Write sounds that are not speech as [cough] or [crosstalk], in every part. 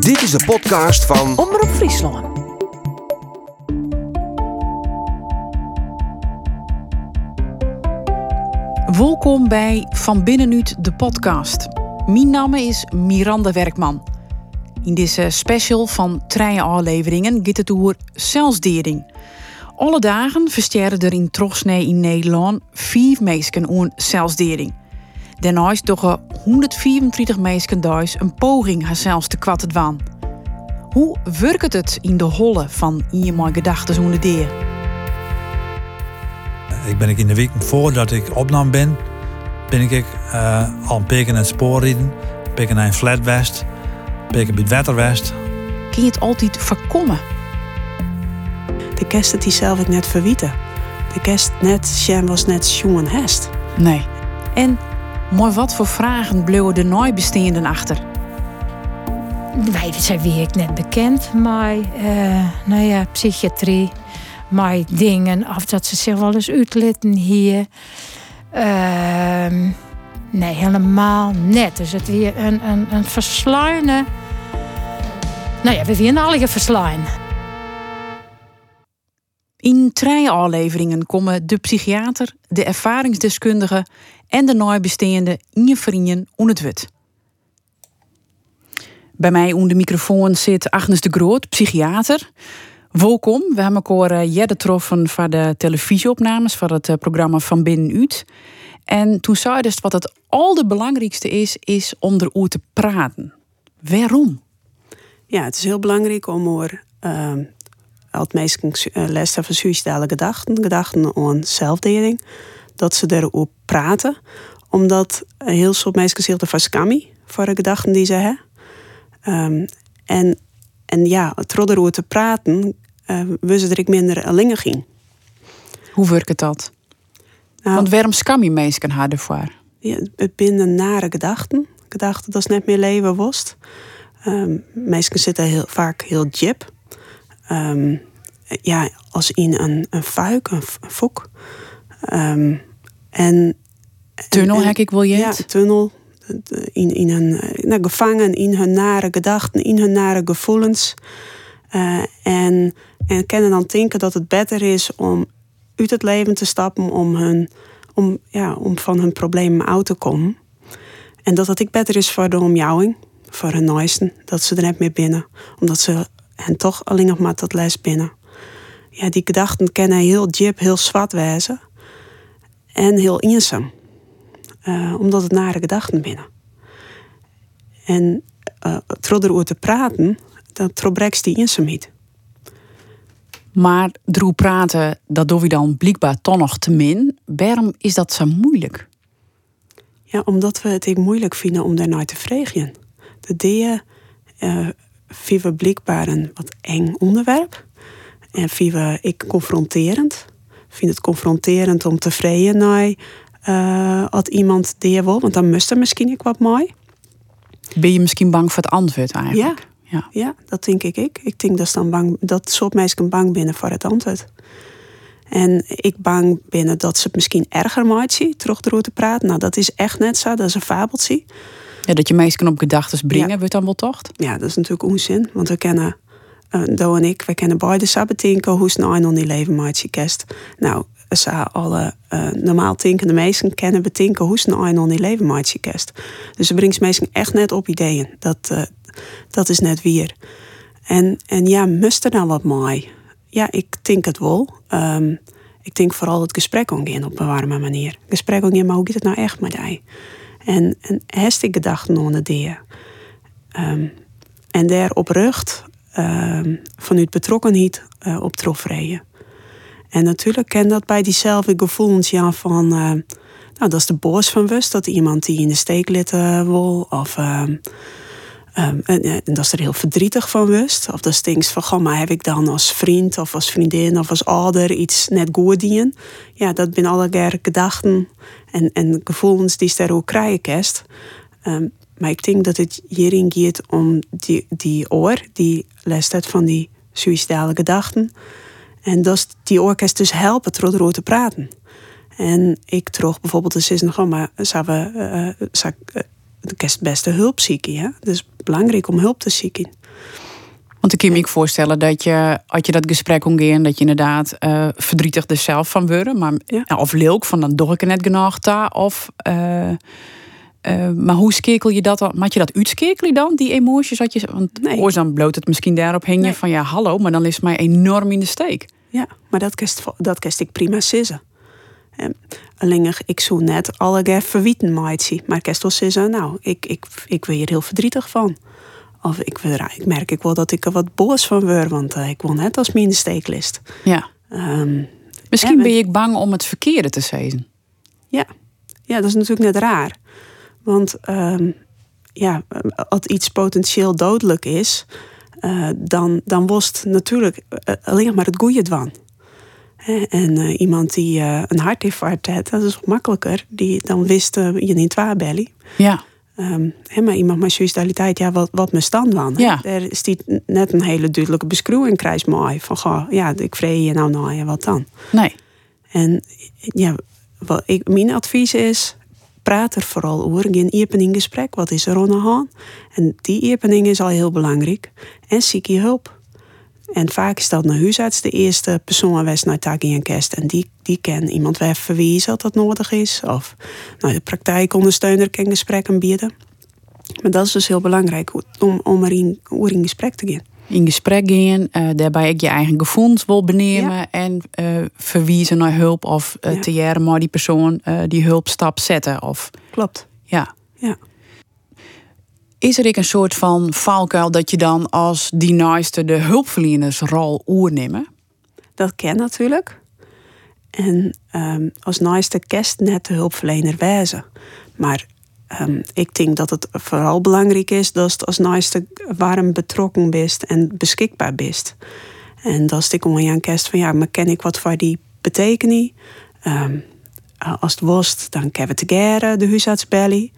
Dit is de podcast van Omroep Friesland. Welkom bij Van Binnenuit de podcast. Mijn naam is Miranda Werkman. In deze special van drie afleveringen gaat het over zelfsdering. Alle dagen versterren er in Trochsnee in Nederland vier mensen aan zelfsdering. Daarnaast toch 134 mensen thuis een poging haarzelfs te kwatten waan. Hoe werkt het in de holle van iemand gedachten zo'n deer? Ik ben ik in de week voordat ik opnam ben, ben ik uh, al een peken in het spoor rijden, peken naar een flatwest, peken bij het waterwest. Kun je het altijd voorkomen? De kerst het die zelf ik net verwieten. De kerst net, Sjen was net jongen hest. Nee. En mooi wat voor vragen bleven de nooibesteenden achter? Wij zijn wie ik net bekend, maar uh, nou ja, psychiatrie, maar dingen, of dat ze zich wel eens uitlitten hier. Uh, nee, helemaal net. Dus het weer een, een, een versluinen. Nou ja, we weer alle verslaan. In drie afleveringen komen de psychiater, de ervaringsdeskundige en de nooibesteende in je vrienden on het wit. Bij mij onder de microfoon zit Agnes de Groot, psychiater. Welkom. We hebben elkaar uh, getroffen voor de televisieopnames van het uh, programma Van Binnenuit. En toen zei dus wat het al de belangrijkste is, is om erover te praten. Waarom? Ja, het is heel belangrijk om er uh, het meest les van suïcidale gedachten, gedachten aan zelfdeling, dat ze erover praten. Omdat heel veel mensen zich ervan skammen voor de gedachten die ze hebben. Um, en, en ja, erover te praten, uh, we ze er ik minder alleen ging. Hoe werkt dat? Nou, Want waarom skam je mensen haar ervoor? Ja, het binnen nare gedachten. Gedachten dat is net meer leven worst. Um, mensen zitten heel, vaak heel jip. Um, ja, als in een, een fuik, een, een fok. Um, en, ik wil je Ja, tunnel. In, in hun, nou, gevangen in hun nare gedachten, in hun nare gevoelens. Uh, en, en kunnen dan denken dat het beter is om uit het leven te stappen om, hun, om, ja, om van hun problemen uit te komen. En dat het ik beter is voor de omjouwing, voor hun nooisten, dat ze er net meer binnen. Omdat ze hen toch alleen nog maar tot les binnen. Ja, die gedachten kennen heel jip, heel zwart wezen. En heel eenzaam. Uh, omdat het nare gedachten binnen. En uh, erover te praten, dan trobrekst die eenzaamheid. Maar droe praten, dat doe je dan blijkbaar toch nog te min. Waarom is dat zo moeilijk? Ja, omdat we het moeilijk vinden om daarnaar te vregen. De dingen uh, vinden we blijkbaar een wat eng onderwerp. En vinden we ik confronterend. Vind het confronterend om te vreden naar uh, wat iemand die wil. Want dan moest er misschien ik wat mooi. Ben je misschien bang voor het antwoord eigenlijk? Ja. Ja. ja, dat denk ik. Ik, ik denk dat, dan bang, dat soort mensen bang binnen voor het antwoord. En ik bang binnen dat ze het misschien erger maakt zien, terug door te praten. Nou, dat is echt net zo, dat is een fabeltje. Ja, dat je mensen op gedachten brengen, ja. wordt dan wel toch? Ja, dat is natuurlijk onzin. Want we kennen, Do en ik, we kennen beide sabbatinkelen hoe nou in die leven maakt kerst. Nou, ze alle uh, normaal tinkende mensen kennen betinken hoe nou in die leven maakt kerst. Dus ze brengt mensen echt net op ideeën. Dat, uh, dat is net weer. En, en ja, moest er nou wat mooi? Ja, ik denk het wel. Um, ik denk vooral het gesprek omgaan op een warme manier. Gesprek omgaan, maar hoe gaat het nou echt met jij? En, en gedachten aan de. Um, en daar op um, vanuit betrokkenheid uh, op trofrijden. En natuurlijk ken dat bij diezelfde gevoelens ja, van... Uh, nou, dat is de boos van wust, dat iemand die in de steek litten wil. Of... Um, en, en, dat is er heel verdrietig van wist. Of dat denkt van, goh, maar heb ik dan als vriend of als vriendin of als ouder iets net goed dienen? Ja, dat zijn alle gedachten en, en gevoelens die je ook krijgen maar ik denk dat het hierin gaat om die, die oor, die les van die suïcidale gedachten. En dat die orkest dus helpen erover te praten. En ik trok bijvoorbeeld de zin, goh, maar zou we, uh, zou, uh, de kerst beste hulp zieken. Dus belangrijk om hulp te zieken. Want ik kan me ook voorstellen dat je, als je dat gesprek omgeeft, dat je inderdaad uh, verdrietig er zelf van wordt. Maar, Ja. of leuk, van dan doe ik er net genoeg. Of, eh, eh, maar hoe skekel je dat dan? Maak je dat uitskekelen dan, die emoties? Dat je, want Nee. oors dan bloot het misschien daarop Nee. van ja, hallo, maar dan is het mij enorm in de steek. Ja, maar dat kerst, dat kerst ik prima sissen. En alleen ik zo net alle verwieten maatje. Maar kerst wel sissen, nou, ik, ik, ik wil hier heel verdrietig van. Of ik, ik merk ik wel dat ik er wat boos van word, want eh, ik wil net als de steeklist. Ja. Ehm, Misschien ben je bang om het verkeerde te zeggen. Ja. ja, dat is natuurlijk net raar. Want ehm, ja, als iets potentieel dodelijk is, eh, dan, dan was het natuurlijk eh, alleen maar het goede dwan. En eh, iemand die eh, een hartinfarct had, dat is makkelijker. Die dan wist je niet waar belly. Ja. Hè, maar iemand met suicidaliteit, ja, wat, wat me stand van. Ja. Er is die net een hele duidelijke beschrijving krijgt mooi. Van, goh, ja, ik vrees je nou nou, ja, wat dan? Nee. En ja, wat ik, mijn advies is, praat er vooral over. Geen iepen in gesprek. Wat is er aan de? En die iepening is al heel belangrijk. En ziek je hulp. En vaak is dat een huisarts de eerste persoon geweest naar Taki en Kerst. En die, die kan iemand weer verwijzen dat dat nodig is. Of nou, de praktijkondersteuner kan gesprekken bieden. Maar dat is dus heel belangrijk om, om er in, in gesprek te gaan. In gesprek gaan, eh, daarbij ik je eigen gevoelens wil benemen en eh, verwijzen naar hulp of Ja. te jaren maar die persoon die hulpstap zetten. Of Klopt. ja. Ja. Is er ik een soort van valkuil dat je dan als die naaiste de hulpverlenersrol oernemen? Dat ken natuurlijk. En ehm, als naaste kerst net de hulpverlener wijzen. Maar ehm, ik denk dat het vooral belangrijk is dat als naaste warm betrokken bent en beschikbaar bent. En dat ik om aan kerst van ja, maar ken ik wat voor die betekenis? Ehm, eh, als het worst, dan kunnen we together de huisarts bellen.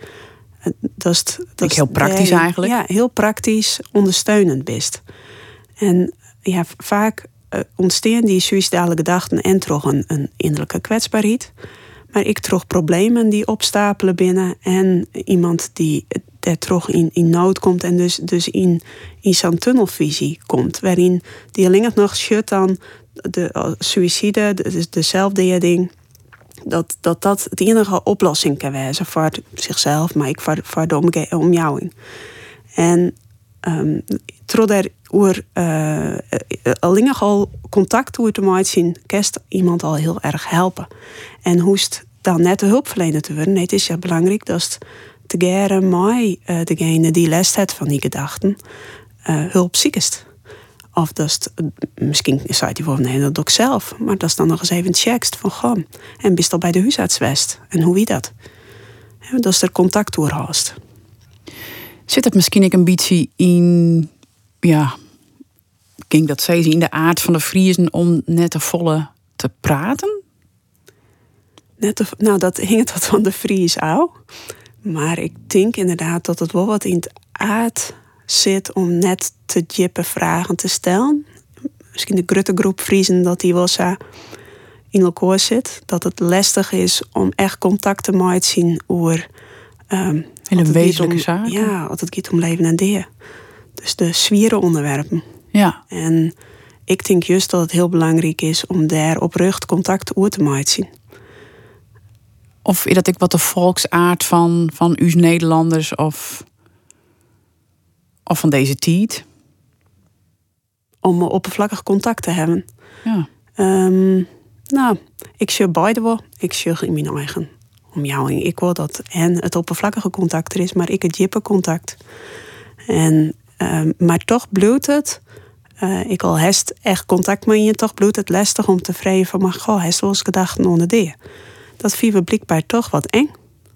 Eh, Dat is, dat is heel praktisch de- eigenlijk. Ja, heel praktisch, ondersteunend best. En ja, vaak eh, ontstaan die suïcidale gedachten en toch een, een innerlijke kwetsbaarheid. Maar ik toch problemen die opstapelen binnen en iemand die er toch in, in nood komt en dus, dus in, in zo'n tunnelvisie komt. Waarin die alleen nog shut dan de uh, suïcide, de, de, de dat, dat dat het enige oplossing kan wezen voor zichzelf, maar ook voor, voor de omjouwing. En um, er oer, uh, alleen al contact hoe te maken zien, kerst iemand al heel erg helpen. En hoe het dan net de hulpverlener te worden, nee, het is ja belangrijk dat te geren mij uh, degene die les heeft van die gedachten uh, hulp ziek is. Of dat is het, misschien zei hij wel, nee, dat ik zelf. Maar dat is dan nog eens even checkst van, goh, en bist al bij de huisarts geweest? En hoe wie dat? Ja, dat is er contact door haast. Zit het misschien ook een beetje in, ja, ging dat zeggen, in de aard van de Friesen om net te volle te praten? Net of, nou, dat hing het wat van de Fries au. Maar ik denk inderdaad dat het wel wat in het aard zit om net te jippen vragen te stellen. Misschien de grote groep Friesen dat die wel zo in elkaar zit. Dat het lastig is om echt contact te maken zien over... Um, Hele wezenlijke zaken. Ja, als het gaat om leven en dier. Dus de zwieren onderwerpen. Ja. En ik denk juist dat het heel belangrijk is om daar oprecht contact over te maken zien. Of is dat ik wat de volksaard van, van u Nederlanders of, of van deze tijd? Om oppervlakkig contact te hebben. Ja. Um, nou, ik zie beide wel. Ik zie in mijn eigen omjouwing. Ik wil dat en het oppervlakkige contact er is, maar ik het jippe contact. En, um, maar toch bloedt het. Uh, ik al hest echt contact met je, toch bloedt het lastig om te vrezen van, maar goh, hest wel eens gedachten onder de. Dat vinden we blijkbaar toch wat eng.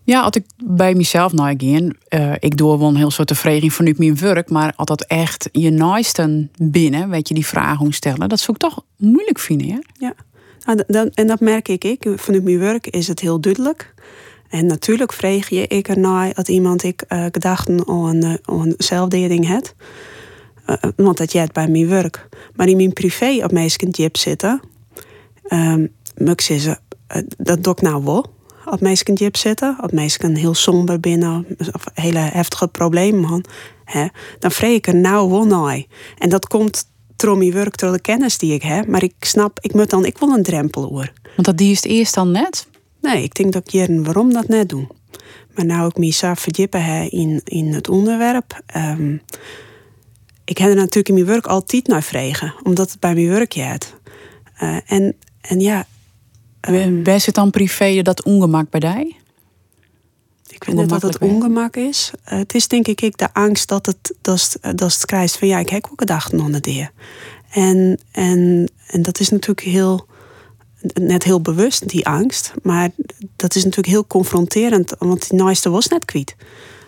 Ja, als ik bij mezelf ging, uh, ik doe wel een heel soort tevreden vanuit mijn werk, maar dat echt je naasten binnen, weet je, die vragen stellen, dat zou ik toch moeilijk vinden, ja? Ja, nou, dat, en dat merk ik. ik. Vanuit mijn werk is het heel duidelijk. En natuurlijk vreeg je ik ernaar dat iemand ik uh, gedachten aan, uh, aan zelfdeding heeft. Uh, want dat jij het bij mijn werk. Maar in mijn privé op meestal jip zitten, um, muk ze, dat doe ik nou wel. Als mensen jip zitten, als mensen heel somber binnen, of hele heftige problemen man, hè, dan vrees ik er nou wel naar. En dat komt door mijn werk, door de kennis die ik heb. Maar ik snap, ik moet dan, ik wil een drempel hoor. Want dat die is het eerst dan net? Nee, ik denk dat ik hier waarom dat net doen. Maar nou ik me zo verdiepen hè, in, in het onderwerp. Ehm, ik heb er natuurlijk in mijn werk altijd naar vregen, omdat het bij mijn werk gaat. Uh, en, en ja. Um, Waar zit dan privé dat ongemak bij jij? Ik vind net dat het ongemak is. Uh, het is denk ik de angst dat het, dat, dat het krijgt van ja, ik heb ook gedachten onder de En, en, en dat is natuurlijk heel, net heel bewust, die angst. Maar dat is natuurlijk heel confronterend, want die naaiste was net kwijt.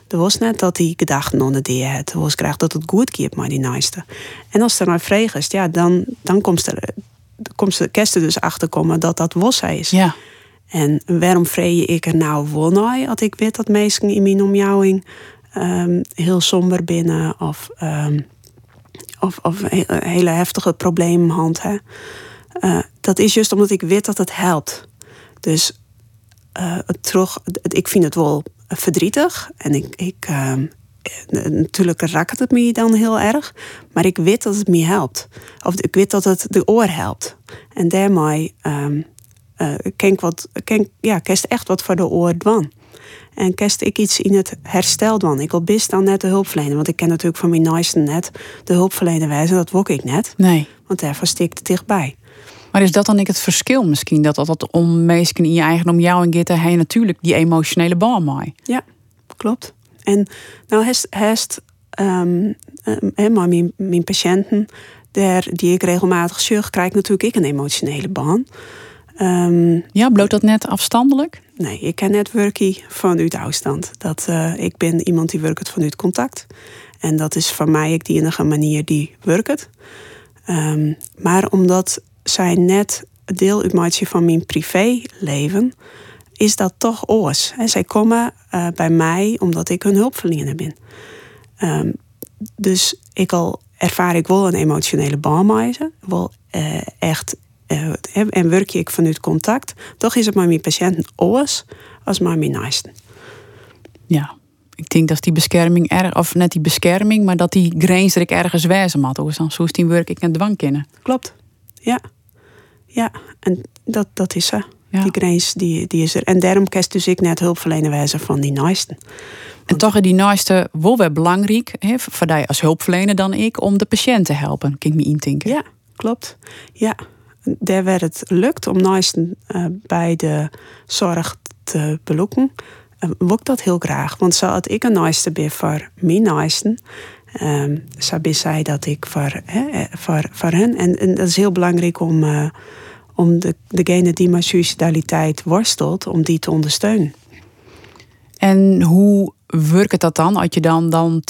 Er was net dat hij gedachten onder de had. Er was graag dat het goed gaat maar die naaiste. En als er nou vraag is, ja, dan, dan komt er, komt de kerst dus achterkomen dat dat was hij is. Ja. En waarom vrees ik er nou naar als ik weet dat mensen in mijn omjouwing um, heel somber binnen of, um, of, of hele heftige problemen hand. Hè? Uh, dat is juist omdat ik weet dat het helpt. Dus uh, terug, ik vind het wel verdrietig en ik, ik uh, natuurlijk raakt het me dan heel erg, maar ik weet dat het me helpt. Of ik weet dat het de oor helpt. En daarmee um, uh, ken wat, ken, ja, kerst echt wat voor de oor doen. En kerst ik iets in het herstel doen. Ik wil best dan net de hulpverlener. Want ik ken natuurlijk van mijn nice net de hulpverlener wijzen. Dat wok ik net. Nee. Want daarvoor stikt het dichtbij. Maar is dat dan ik het verschil misschien? Dat dat, dat om mensen in je eigen om jou en Gitte hij natuurlijk die emotionele bal mee. Ja, klopt. En nou heeft, heeft um, um, mijn, mijn patiënten, der, die ik regelmatig zorg, krijg natuurlijk ik een emotionele baan. Um, ja, bloot dat net afstandelijk? Nee, ik ken net werken vanuit afstand. Dat, uh, ik ben iemand die werkt vanuit contact. En dat is voor mij ook de enige manier die werkt. Um, maar omdat zij net deel uitmaken van mijn privéleven, is dat toch oors. En zij komen uh, bij mij omdat ik hun hulpverlener ben. Um, dus ik al ervaar ik wel een emotionele band wel uh, echt uh, en werk ik vanuit contact, toch is het maar mijn patiënten oors als maar mijn naasten. Ja, ik denk dat die bescherming erg, of net die bescherming, maar dat die grens ik ergens wijzen had. Hoe dan zo die werk ik een dwang kennen. Klopt, ja. Ja, en dat, dat is ze. Ja. Die grens die, die is er. En daarom kerst dus ik net hulpverlener wijzen van die naasten. En toch is die naaste wel weer belangrijk, hè, voor jij als hulpverlener dan ik, om de patiënt te helpen, kan ik me intinken. Ja, klopt. Ja, daar werd het lukt om naasten uh, bij de zorg te beloeken. Uh, ik dat heel graag. Want zo had ik een naaste ben voor mijn naasten. Um, zo ben zij dat ik voor, hè, voor, voor hen. En, en, dat is heel belangrijk om, uh, om de, degene die met suicidaliteit worstelt, om die te ondersteunen. En hoe werkt dat dan? Als je dan, dan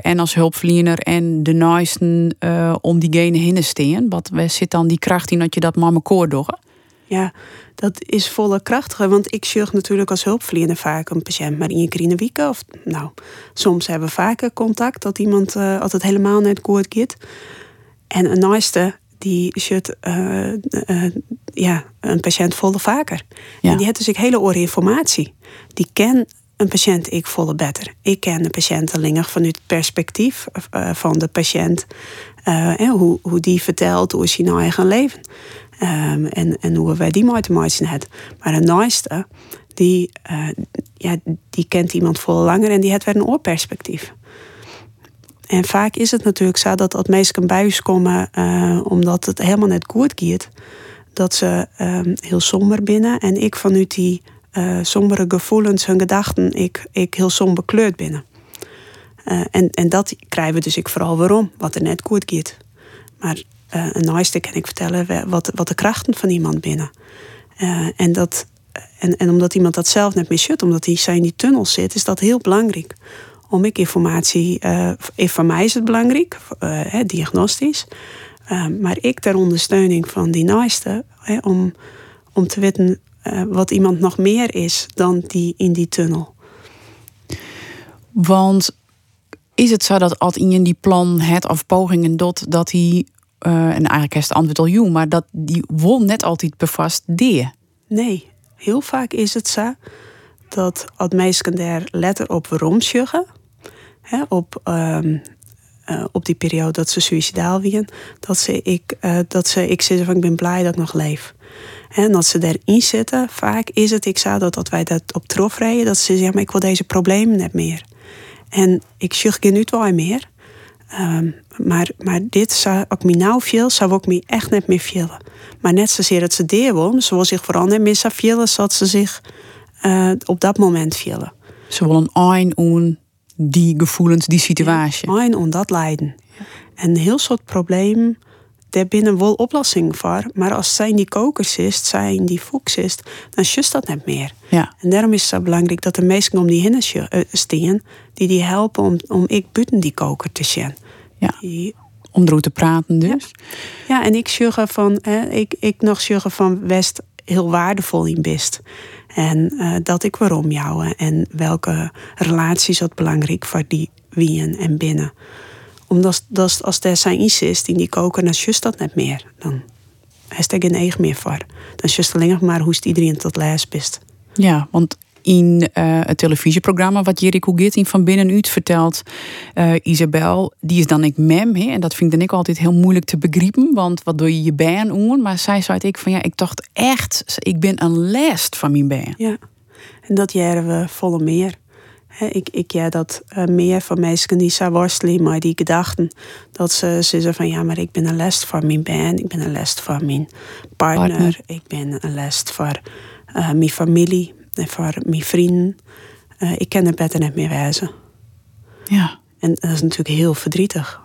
en als hulpverlener en de naasten uh, om diegene heen steen? Wat zit dan die kracht in dat je dat maar koor doen? Ja, dat is volle krachtige. Want ik zorg natuurlijk als hulpverlener vaak een patiënt maar één keer in de week. Of nou, soms hebben we vaker contact dat iemand uh, altijd helemaal net goed gaat. En een naaste die shut uh, uh, ja, een patiënt volle vaker. Ja. En die heeft dus ik hele oren informatie. Die ken een patiënt ik volle beter. Ik ken de patiënt alleen vanuit het perspectief uh, van de patiënt. En hoe, hoe die vertelt hoe is hij nou eigen leven. Um, en, en hoe wij die mooi te maken hebben. Maar een naaste, die, ja, die kent iemand veel langer en die heeft weer een oorperspectief. En vaak is het natuurlijk zo dat als mensen ons komen omdat het helemaal net goed gaat, dat ze um, heel somber binnen en ik vanuit die uh, sombere gevoelens, hun gedachten, ik, ik heel somber kleurd binnen. Uh, en, en dat krijgen we dus ik vooral waarom, wat er net goed gaat. Maar een naaste kan ik vertellen wat, wat de krachten van iemand binnen. en, dat, en, en omdat iemand dat zelf net mis omdat hij in die tunnel zit, is dat heel belangrijk. Om ik informatie, voor mij is het belangrijk, diagnostisch. maar ik ter ondersteuning van die naaste, om, om te weten wat iemand nog meer is dan die in die tunnel. Want is het zo dat als in die plan het of pogingen dot dat hij en eigenlijk is het antwoord al jong, maar dat die won net altijd bevast deed? Nee, heel vaak is het zo dat als mensen daar letter op waarom zeggen, hè, op, ehm, eh, op die periode dat ze suicidaal waren, dat ze ik, uh, dat ze ik zeg van ik ben blij dat ik nog leef. En dat ze daarin zitten, vaak is het, ik zou dat, dat wij dat op trof rijden, dat ze zeggen, maar ik wil deze problemen net meer. En ik zeg geen wel meer. Um, maar, maar dit zou ook me nou veel, zou ook me echt net meer veel. Maar net zozeer dat ze deel wil, ze wil zich vooral net meer vielen, zodat ze zich uh, op dat moment vielen. Ze willen een on die gevoelens, die situatie. Ja, een on dat lijden. En een heel soort probleem, daar binnen wel oplossing voor. Maar als zij die kokers is, zij in die fox is, dan just dat net meer. Ja. En daarom is het zo belangrijk dat de mensen om die heen staan, die die helpen om, om ik buiten die koker te zien. Ja. om erover te praten dus. Ja, en ik zeggen van, hè, ik, ik nog zeggen van West heel waardevol in best. En uh, dat ik waarom jou en welke relaties dat belangrijk voor die wien en binnen. Omdat dat, als er zijn iets is in die koken, dan just dat net meer. Dan is er geen eigen meer voor. Dan just alleen nog maar hoe iedereen tot best. Ja, want in uh, het televisieprogramma wat Jericho Gitting van binnenuit vertelt. Uh, Isabel, die is dan ik mem. He, en dat vind ik dan ik altijd heel moeilijk te begrijpen. Want wat doe je je bijen om? Maar zij zei ik van ja, ik dacht echt, ik ben een last van mijn bijen. Ja, en dat jaren we volle meer. He, ik, ik ja dat uh, meer van mensen die zou worstelen maar die gedachten dat ze, ze zeggen van ja, maar ik ben een last van mijn band, ik ben een last van mijn partner, partner. ik ben een last voor mijn familie en voor mijn vrienden. Uh, ik ken het beter net meer wijzen. Ja. En dat is natuurlijk heel verdrietig.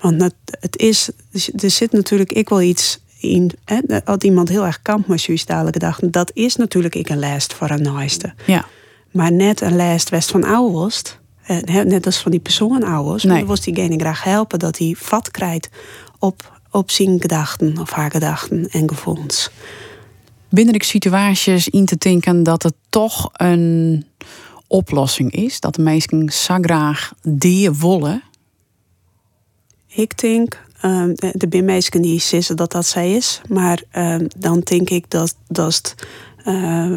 Want het, het is, er zit natuurlijk ik wel iets in. Hè, als iemand heel erg kampt met suïcidale gedachten, dat is natuurlijk ik een lijst voor een naaste. Ja. Maar net een lijst west van ouders, net als van die persoon ouders, nee. dan was diegene graag helpen dat hij vat krijgt op, op zijn gedachten of haar gedachten en gevoelens binnen ik situaties in te denken dat het toch een oplossing is? Dat de mensen zo graag die willen? Ik denk, um, de zijn mensen die zeggen dat dat zij is. Maar um, dan denk ik dat, dat uh,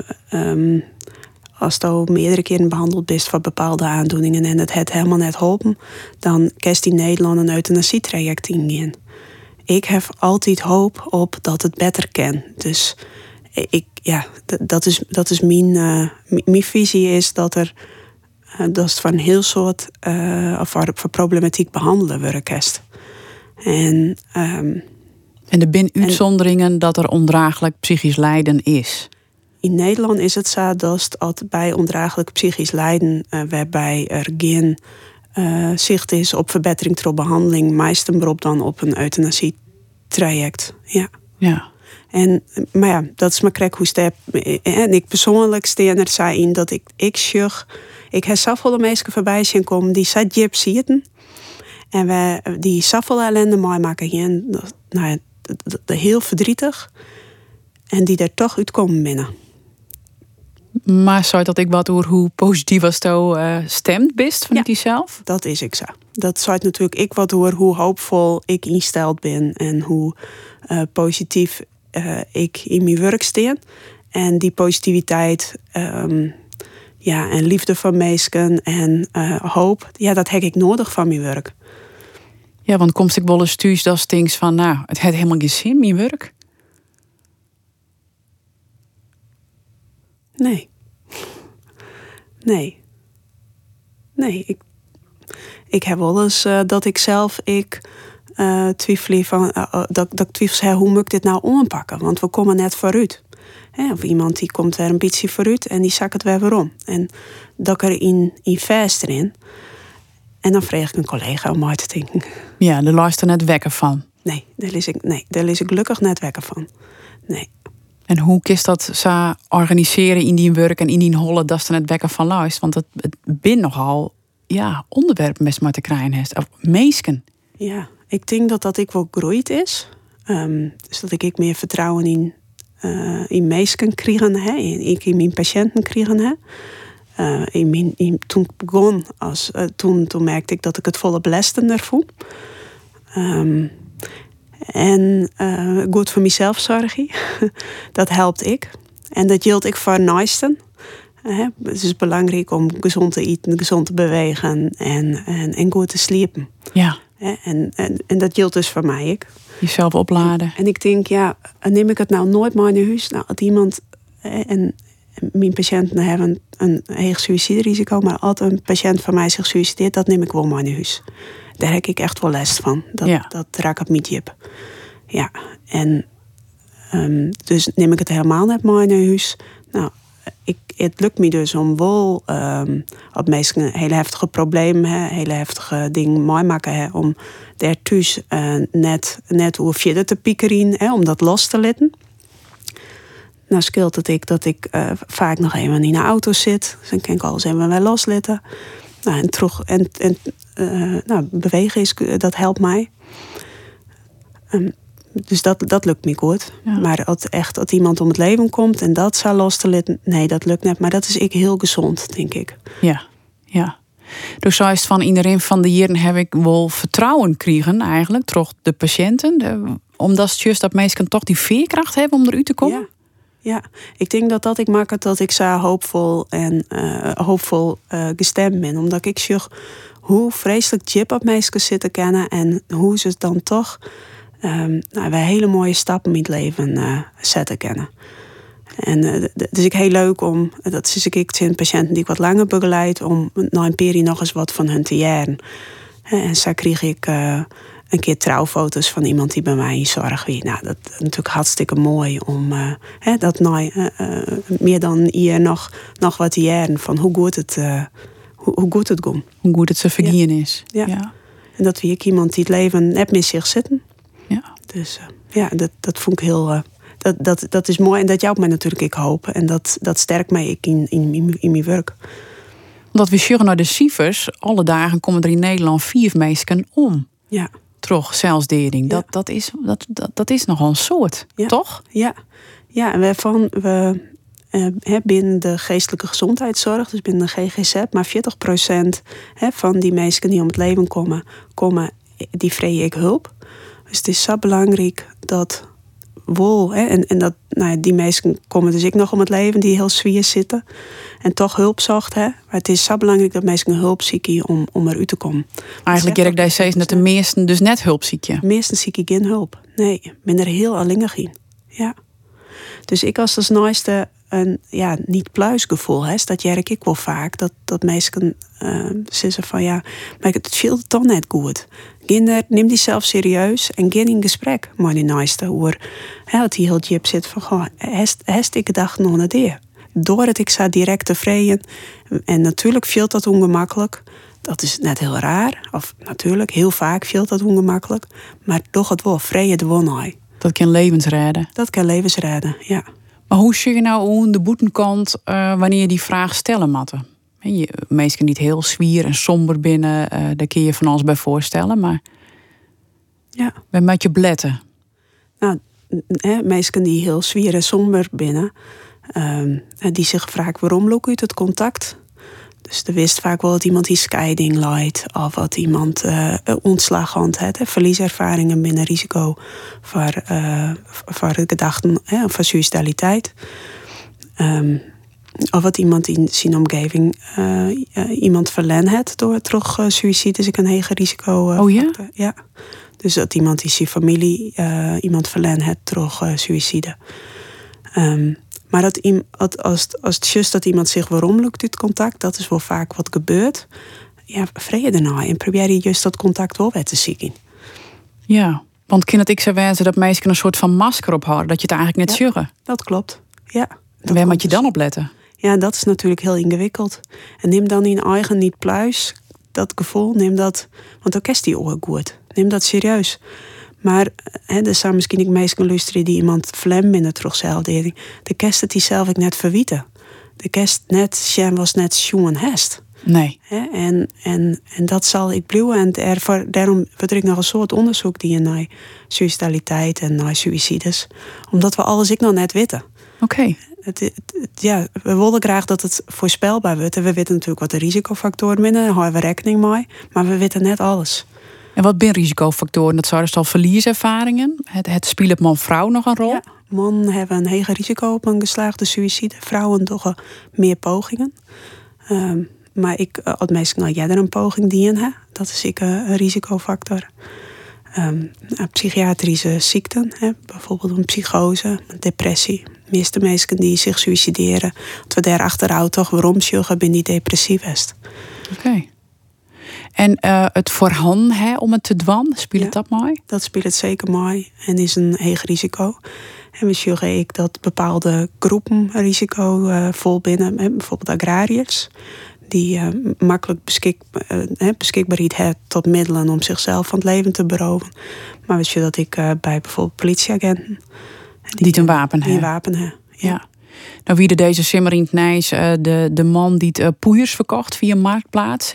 als je meerdere keren behandeld bent voor bepaalde aandoeningen en het het helemaal net helpen, dan kerst in Nederland een euthanasietraject ingaan. Ik heb altijd hoop op dat het beter kan. Dus ik, ja, dat is, dat is mijn, uh, mijn visie is dat er uh, dat is van heel soort uh, of voor, voor problematiek behandelen werkest. En, um, en er zijn uitzonderingen dat er ondraaglijk psychisch lijden is. In Nederland is het zo dat bij ondraaglijk psychisch lijden, waarbij er geen zicht is op verbetering door behandeling, meestal dan op een euthanasie-traject. Ja. ja. En, maar ja, dat is mijn krek hoe step. En ik persoonlijk steen er zei in dat ik, ik sjuch. Ik heb zoveel mensen voorbij zien komen die zat jip zitten. En we die zoveel ellende mooi maken hier. Nou ja, heel verdrietig. En die er toch uitkomen binnen. Maar zou dat ik wat over hoe positief was to uh, stemt best van ja, jezelf? Dat is ik zo. Dat zou natuurlijk ik wat hoor hoe hoopvol ik insteld ben en hoe uh, positief uh, ik in mijn werk steen. En die positiviteit um, ja, en liefde van mensen en uh, hoop, ja, dat heb ik nodig van mijn werk. Ja, want komst ik wel eens thuis dat things van, nou, het heeft helemaal geen zin, mijn werk? Nee. Nee. Nee, ik, ik heb wel eens uh, dat ik zelf, ik uh, van, uh, dat, dat ik twijfel, hoe moet ik dit nou ompakken? Want we komen net vooruit. Hè, of iemand die komt weer een beetje vooruit en die zakt het weer weer om. En dat ik er in, in vast erin. En dan vraag ik een collega om mij te denken. Ja, daar luister net wekker van. Nee, daar lees ik, nee, daar lees ik gelukkig net wekker van. Nee. En hoe kist dat zo organiseren in die werk en in die holle dat ze net wekker van luistert? Want het, het bin nogal ja, onderwerp met maar te krijgen heeft. Of meesken. Ja, ik denk dat dat ik wel groeit is. Um, dus dat ik meer vertrouwen in, uh, in mensen krijgen. Hè? Ik in mijn patiënten krijgen. Hè? Uh, in mijn, in, toen ik begon, als, uh, toen, toen merkte ik dat ik het volle belesten ervoor. Um, en goed voor mezelf zorgen, [laughs] dat helpt ik. En dat geldt ik voor naasten. Hè, Het is belangrijk om gezond te eten, gezond te bewegen en, en, en goed te sliepen. Ja, En, en, en dat geldt dus voor mij. Ik. jezelf opladen. En ik denk, ja, neem ik het nou nooit maar naar huis? Nou, als iemand, en mijn patiënten hebben een heeg suïciderisico, maar als een patiënt van mij zich suicideert, dat neem ik wel maar naar huis. Daar heb ik echt wel last van. Dat, Ja. dat raak ik niet jip. Ja, en ehm, dus neem ik het helemaal net maar naar huis. Nou, ik, het lukt me dus om wel ehm op meestal een hele heftige problemen, hè, hele heftige dingen mooi maken, om daar thuis eh, net, net hoe verder te piekeren, om dat los te laten. Nou scheelt het ik dat ik eh, vaak nog even in de auto zit. Dus dan kan ik alles even wel loslaten. Nou, en terug en, en eh, nou, bewegen is, dat helpt mij. Ehm, dus dat, dat lukt me goed. Ja. Maar als echt als iemand om het leven komt en dat zou los te laten, nee, dat lukt net. Maar dat is ik heel gezond, denk ik. Ja, ja. Dus zo is van iedereen van de jaren heb ik wel vertrouwen kregen eigenlijk, toch de patiënten. De- omdat het juist dat mensen toch die veerkracht hebben om eruit te komen. Ja. Ja, ik denk dat dat ik maak het dat ik zo hoopvol en eh, hoopvol eh, gestemd ben. Omdat ik zie hoe vreselijk chip op mensen zitten kennen en hoe ze het dan toch ehm nou, bij hele mooie stappen in het leven eh, zetten kennen. En eh, dus ik heel leuk om, dat is ik zijn patiënten die ik wat langer begeleid, om na een periode nog eens wat van hun te jaren. En zo kreeg ik eh, een keer trouwfoto's van iemand die bij mij in zorg wie. Nou, dat is natuurlijk hartstikke mooi om hè, dat eh, meer dan hier nog, nog wat te jaren van hoe goed het, hoe, hoe goed het gaat. Hoe goed het ze vergien is. Ja. ja. En dat wie ik iemand die het leven net met zich zitten. Dus eh, ja, dat, dat vond ik heel. eh, dat, dat, dat is mooi en dat helpt mij natuurlijk ik hoop. En dat, dat sterkt mij ik in, in, in, in mijn werk. Omdat we sjuggen naar de cijfers, alle dagen komen er in Nederland vier mensen om. Ja, Toch, zelfsdering. Dat, dat, is, dat, dat, dat is nogal een soort, Ja. toch? ja. ja en wij van, we eh, binnen de geestelijke gezondheidszorg, dus binnen de GGZ, maar 40% hè, van die mensen die om het leven komen, komen die vrije ik hulp. Dus het is zo belangrijk dat wol, hè, en, en dat nou ja, die mensen komen dus ik nog om het leven die heel zwier zitten en toch hulp zocht. Hè. Maar het is zo belangrijk dat mensen hulp zoeken om, om eruit te komen. Eigenlijk dat daar steeds dat de meesten dus net hulp ziek je. Meestal zie ik geen hulp. Nee, ben er heel alleenig in. Ja. Dus ik als als naaste een ja, niet pluisgevoel hè, dat jerk ik wel vaak. Dat, dat mensen zeggen van ja, maar het viel toch net goed. Kinder, neem die zelf serieus en ga in gesprek met die naaste. Hè, dat die heel jip zit van goh, hest, ik gedacht nog naar die. Doordat ik zou direct tevreden. En natuurlijk viel dat ongemakkelijk. Dat is net heel raar. Of natuurlijk, heel vaak viel dat ongemakkelijk. Maar toch het wel vrije de wonai. Dat kan levens redden. Dat kan levens redden, ja. Maar hoe zie je nou hoe de boetenkant eh, wanneer je die vraag stellen matte? Je, meestal niet heel zwier en somber binnen, eh, daar kun je van alles bij voorstellen, maar ja. bij met je bletten. Nou, hè, mensen die heel zwier en somber binnen, ehm, die zich vragen waarom uit het contact. Dus er wist vaak wel dat iemand die scheiding leidt, of dat iemand eh ontslag had, verlieservaringen binnen risico voor, eh voor gedachten hè, voor suicidaliteit. Ehm, of wat iemand in zijn omgeving eh, eh, iemand verlen heeft door terug uh, suïcide is ik een hoger risico. eh, Oh ja? factor. Ja. Dus dat iemand in zijn familie eh, iemand verlen heeft uh, suïcide. Ehm, maar dat als, als, als het just dat iemand zich waarom lukt dit contact, dat is wel vaak wat gebeurt. Ja, vrede nou en probeer je juist dat contact wel weer te zoeken. Ja, want kind dat ik zou wensen dat meisjes een soort van masker ophouden, dat je het eigenlijk net Ja. zuggen. Dat klopt. Ja. En waar moet je dus- dan op letten? Ja, dat is natuurlijk heel ingewikkeld. En neem dan in eigen niet pluis dat gevoel, neem dat, want ook is die oor goed. Neem dat serieus. Maar hè, er zijn misschien ik mensen luisteren die iemand vlem binnen terugzelfdering. De kerst het die zelf ik net verwieten. De kerst net, Sjen was net Sjoen Hest. Nee. Hè? En, en, en dat zal ik blijven. En ervoor, daarom word ik nog een soort onderzoek die naar suicidaliteit en naar suicides. Omdat we alles ik nog net weten. Oké. Het, het- het- ja, we willen graag dat het voorspelbaar wordt. En we weten natuurlijk wat de risicofactoren zijn. Daar houden we rekening mee. Maar we weten net alles. En wat zijn risicofactoren? Dat zouden dus al verlieservaringen. Het, het spelen man vrouw nog een rol. Ja, Mannen hebben een hoger risico op een geslaagde suïcide. Vrouwen toch meer pogingen. Um, maar ik, uh, het meest nou jij er een poging dienen, dat is ik, een risicofactor. Um, psychiatrische ziekten, hè, bijvoorbeeld een psychose, een depressie. Meeste mensen die zich suicideren, dat we daar achterhouden toch waarom ben die depressief is. Oké. En uh, het voorhanden hè, om het te dwan, speelt ja, dat mooi? Dat speelt het zeker mooi en is een hoog risico. En we ik dat bepaalde groepen risico uh, vol binnen, bijvoorbeeld agrariërs, die uh, makkelijk beschik, uh, beschikbaarheid hebben tot middelen om zichzelf van het leven te beroven. Maar weet je dat ik bij bijvoorbeeld politieagenten. Die, een wapen hebben. Die een wapen hebben. Ja. ja. Nou, wie deze Simmerint Nijs, de, de man die het poeiers verkocht via marktplaats.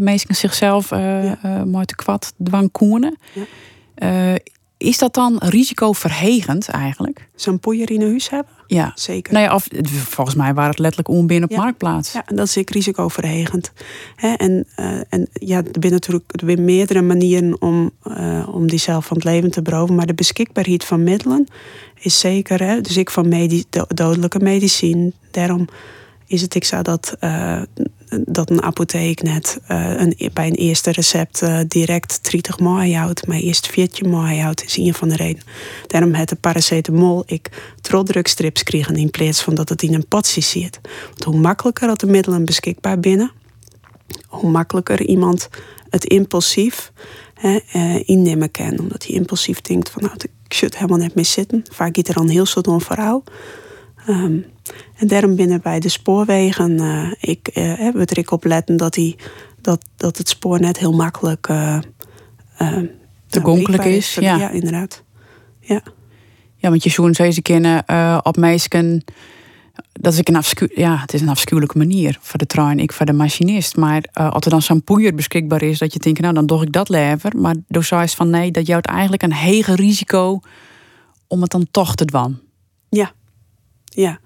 Meestal zichzelf uh, ja. maar te kwad dwang koenen. Ja. Is dat dan risicoverhegend eigenlijk? Zo'n poeier in huis hebben? Ja, zeker. Nou ja, of, volgens mij waren het letterlijk onbinnen op marktplaats. Ja, dat is zeker risicoverhegend. en, uh, en ja, er zijn natuurlijk er zijn meerdere manieren om, uh, om die zelf van het leven te beroven. Maar de beschikbaarheid van middelen is zeker. Hè, dus ik van medi dodelijke medicijn. Daarom is het ik zou dat, uh, dat een apotheek net uh, een, bij een eerste recept uh, direct 30 maai houdt, maar eerst 14 maai houdt, is een van de redenen. Daarom het de paracetamol ik troddrukstrips kregen in plaats van dat het in een potje zit. Want hoe makkelijker dat de middelen beschikbaar binnen, hoe makkelijker iemand het impulsief hè, innemen kan. Omdat hij impulsief denkt van nou, ik zit helemaal net mee zitten. Vaak gaat er dan heel soort om verhaal. Um, en daarom binnen bij de spoorwegen, uh, ik uh, we op letten dat, die, dat, dat het spoornet heel makkelijk uh, toegankelijk is. Ja. ja, inderdaad. Ja. ja, want je zoen ze kennen op meisken. Dat is een ja, het is een afschuwelijke manier voor de trein, ik voor de machinist. Maar als er dan zo'n poeier beschikbaar is, dat je denkt, nou dan doe ik dat lever. Maar door zei van nee, dat jouwt eigenlijk een hege risico om het dan toch te dwan. Ja, ja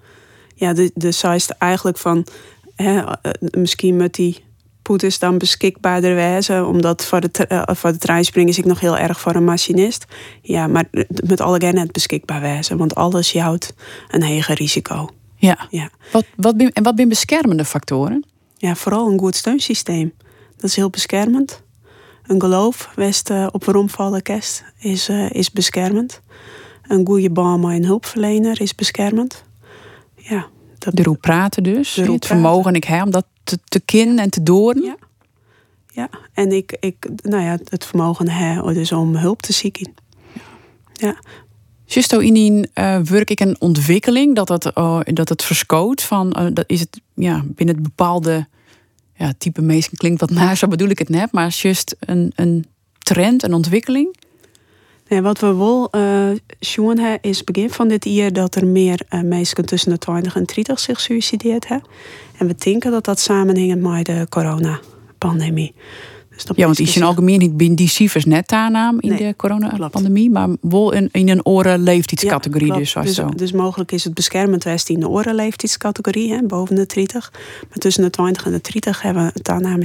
ja, de, de size eigenlijk van hè, eh, misschien met die poeters dan beschikbaarder wijze. Omdat voor de, uh, voor de treinspring is ik nog heel erg voor een machinist. Ja, maar met alle net beschikbaar wijze. Want alles jouwt een hoger risico. Ja. ja. Wat, wat en wat zijn beschermende factoren? Ja, vooral een goed steunsysteem. Dat is heel beschermend. Een geloof, west uh, op waarom vallen kerst, is, uh, is beschermend. Een goede baan met een hulpverlener is beschermend ja. Dat, de praten dus. het vermogen ik heb om dat te, te kin en te doorn. Ja. ja, en ik, ik, nou ja, het vermogen heb dus om hulp te zoeken. Ja. Justo in die uh, werk ik een ontwikkeling dat het, uh, dat het verskoot van uh, dat is het ja, binnen het bepaalde ja, type mensen klinkt wat naar, zo bedoel ik het net, maar just een, een trend, een ontwikkeling. Nee, wat we wel uh, zien is begin van dit jaar dat er meer uh, mensen tussen de 20 en 30 zich suicideerd hebben. En we denken dat dat samenhangt met de coronapandemie. Dus ja, want is in algemeen niet binnen die cijfers net aannaam in de coronapandemie, maar wel in, in een orenleeftijdscategorie ja, dus, dus, zo. dus mogelijk is het beschermend west in de orenleeftijdscategorie, hè, boven de 30. Maar tussen de 20 en de 30 hebben we het aanname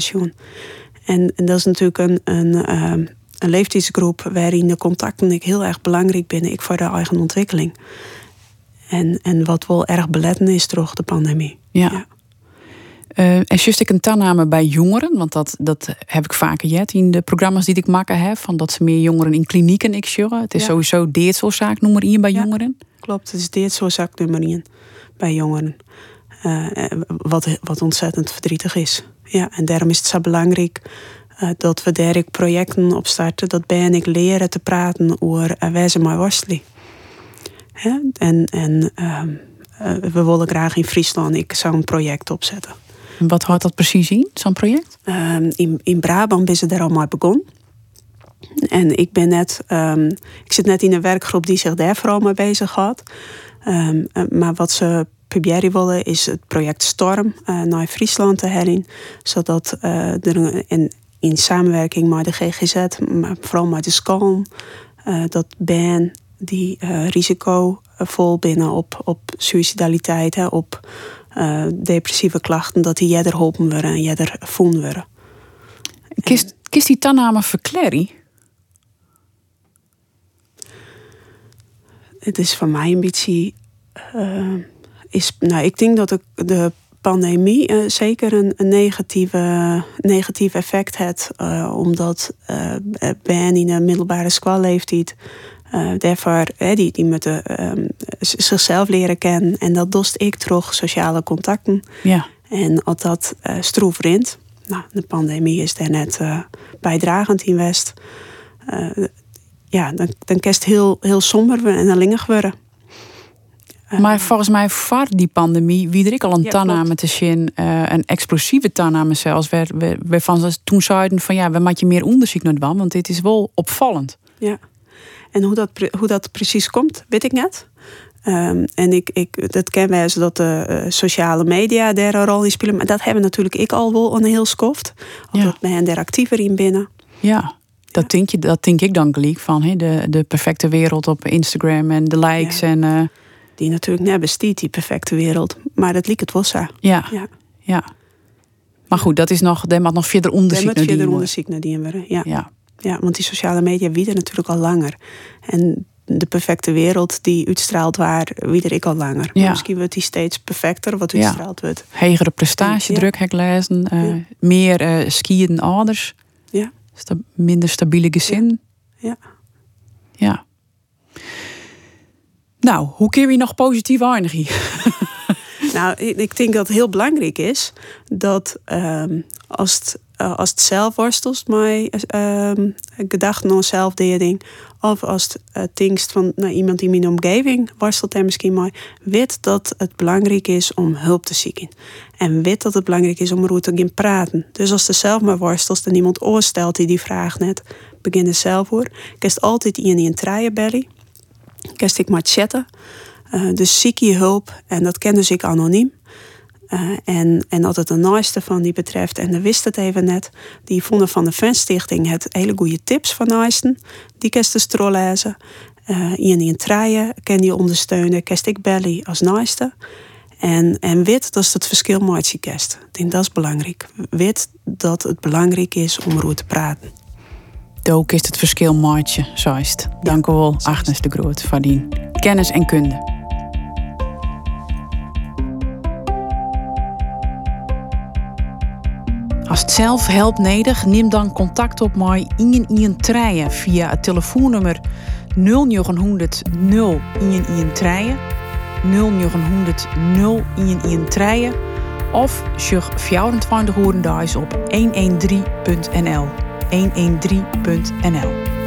En, en dat is natuurlijk een, een uh, een leeftijdsgroep waarin de contacten ik heel erg belangrijk binnen ik voor de eigen ontwikkeling. En, en wat wel erg beletten is door de pandemie. Ja. ja. Uh, en juist ik een tanname bij jongeren, want dat, dat heb ik vaker jet in de programma's die ik maken heb, van dat ze meer jongeren in klinieken ik sjurren. Het is ja. sowieso deetsoorzaak nummer 1 bij jongeren. Klopt, het is deetsoorzaak nummer 1 bij jongeren. Uh, wat, wat ontzettend verdrietig is. Ja, en daarom is het zo belangrijk dat we daar projecten op starten. Dat ben ik leren te praten over uh, wijze maar worsteling. En, en uh, we willen graag in Friesland ik zo'n project opzetten. Wat houdt dat precies in, zo'n project? Ehm, in, in Brabant is het er al maar begonnen. En ik ben net, um, ik zit net in een werkgroep die zich daar vooral mee bezig had. Um, maar wat ze proberen willen is het project Storm uh, naar Friesland te herinneren. Zodat uh, er een, in samenwerking met de GGZ, maar vooral met de SCALM, uh, dat ben die uh, risicovol binnen op, op suicidaliteit, hè, op uh, depressieve klachten, dat die jeder geholpen worden en jeder voelen worden. Kist, kist die tanname verklerrie? Het is voor mij een beetje. Uh, is, nou, ik denk dat de, de pandemie uh, zeker een, een, negatieve, negatief effect heeft. Uh, omdat uh, ben in een middelbare schoolleeftijd. Uh, daarvoor, die, die moeten um, zichzelf leren kennen. En dat dost ik terug sociale contacten. Ja. En als dat stroef rint. Nou, de pandemie is daar net bijdragend in West. ja, dan, dan kerst heel, heel somber en allingig worden. Maar volgens mij voor die pandemie wie er ik al een ja, tanname te zien, uh, een explosieve tanname zelfs, waar we, we van toen zeiden van ja, we moeten meer onderzoek naar doen, want dit is wel opvallend. Ja, en hoe dat, hoe dat precies komt, weet ik net. Um, en ik, ik, dat ken wij dat de uh, sociale media daar een rol in spelen. Maar dat hebben natuurlijk ik al wel een heel skoft. Of ja. dat ben er actiever in binnen. Ja, dat, denk, je, dat denk ik dan gelijk van. He, de, de perfecte wereld op Instagram en de likes. Ja. En, uh, die natuurlijk net bestiet, die perfecte wereld. Maar dat liep het wel zo. Ja. ja. ja. Maar goed, dat is nog, daar moet nog verder onderzoek naar verder onderzoek naar die worden. Ja. ja. Ja, want die sociale media wieden natuurlijk al langer. En de perfecte wereld die uitstraalt waar wieder ik al langer. Ja. Misschien wordt die steeds perfecter wat uitstraald wordt. Hegere prestatiedruk ja. heb ik lezen. Uh, ja. Meer uh, skiën ouders. Ja. Sta minder stabiele gezin. Ja. ja. Nou, hoe kun je nog positief eindigen? [laughs] nou, ik denk dat het heel belangrijk is dat um, als het uh, als het zelf worstelt met uh, gedachten aan zelfdering. Of als het uh, van nou, iemand in mijn omgeving worstelt er misschien maar. Weet dat het belangrijk is om hulp te zoeken. En weet dat het belangrijk is om erover te gaan praten. Dus als er zelf maar worstelt en iemand oorstelt die die vraag net. Begin er zelf voor. Kerst altijd in een treien belly. Kerst ik maar chatten. Uh, dus ziek je hulp. En dat ken dus ik anoniem. Uh, en, en dat het naaste van die betreft, en de wist het even net, die vonden van de Fanstichting het hele goede tips van naasten. Die kerst de strol lezen. Uh, in die treien kan ondersteunen. Kerst ik belly als naaste. En, en wit, dat is het verschil met. Ik denk dat is belangrijk. Wit dat het belangrijk is om erover te praten. Ook is het verschil maatje, zoist. Dank u wel, Agnes de Groot, voor die kennis en kunde. Als het zelf helpt nodig, neem dan contact op mij in Ian Treien via het telefoonnummer 0900 0 Ian Treien 0900 0 Ian Treien of zeg 24 horendags op 113.nl 113.nl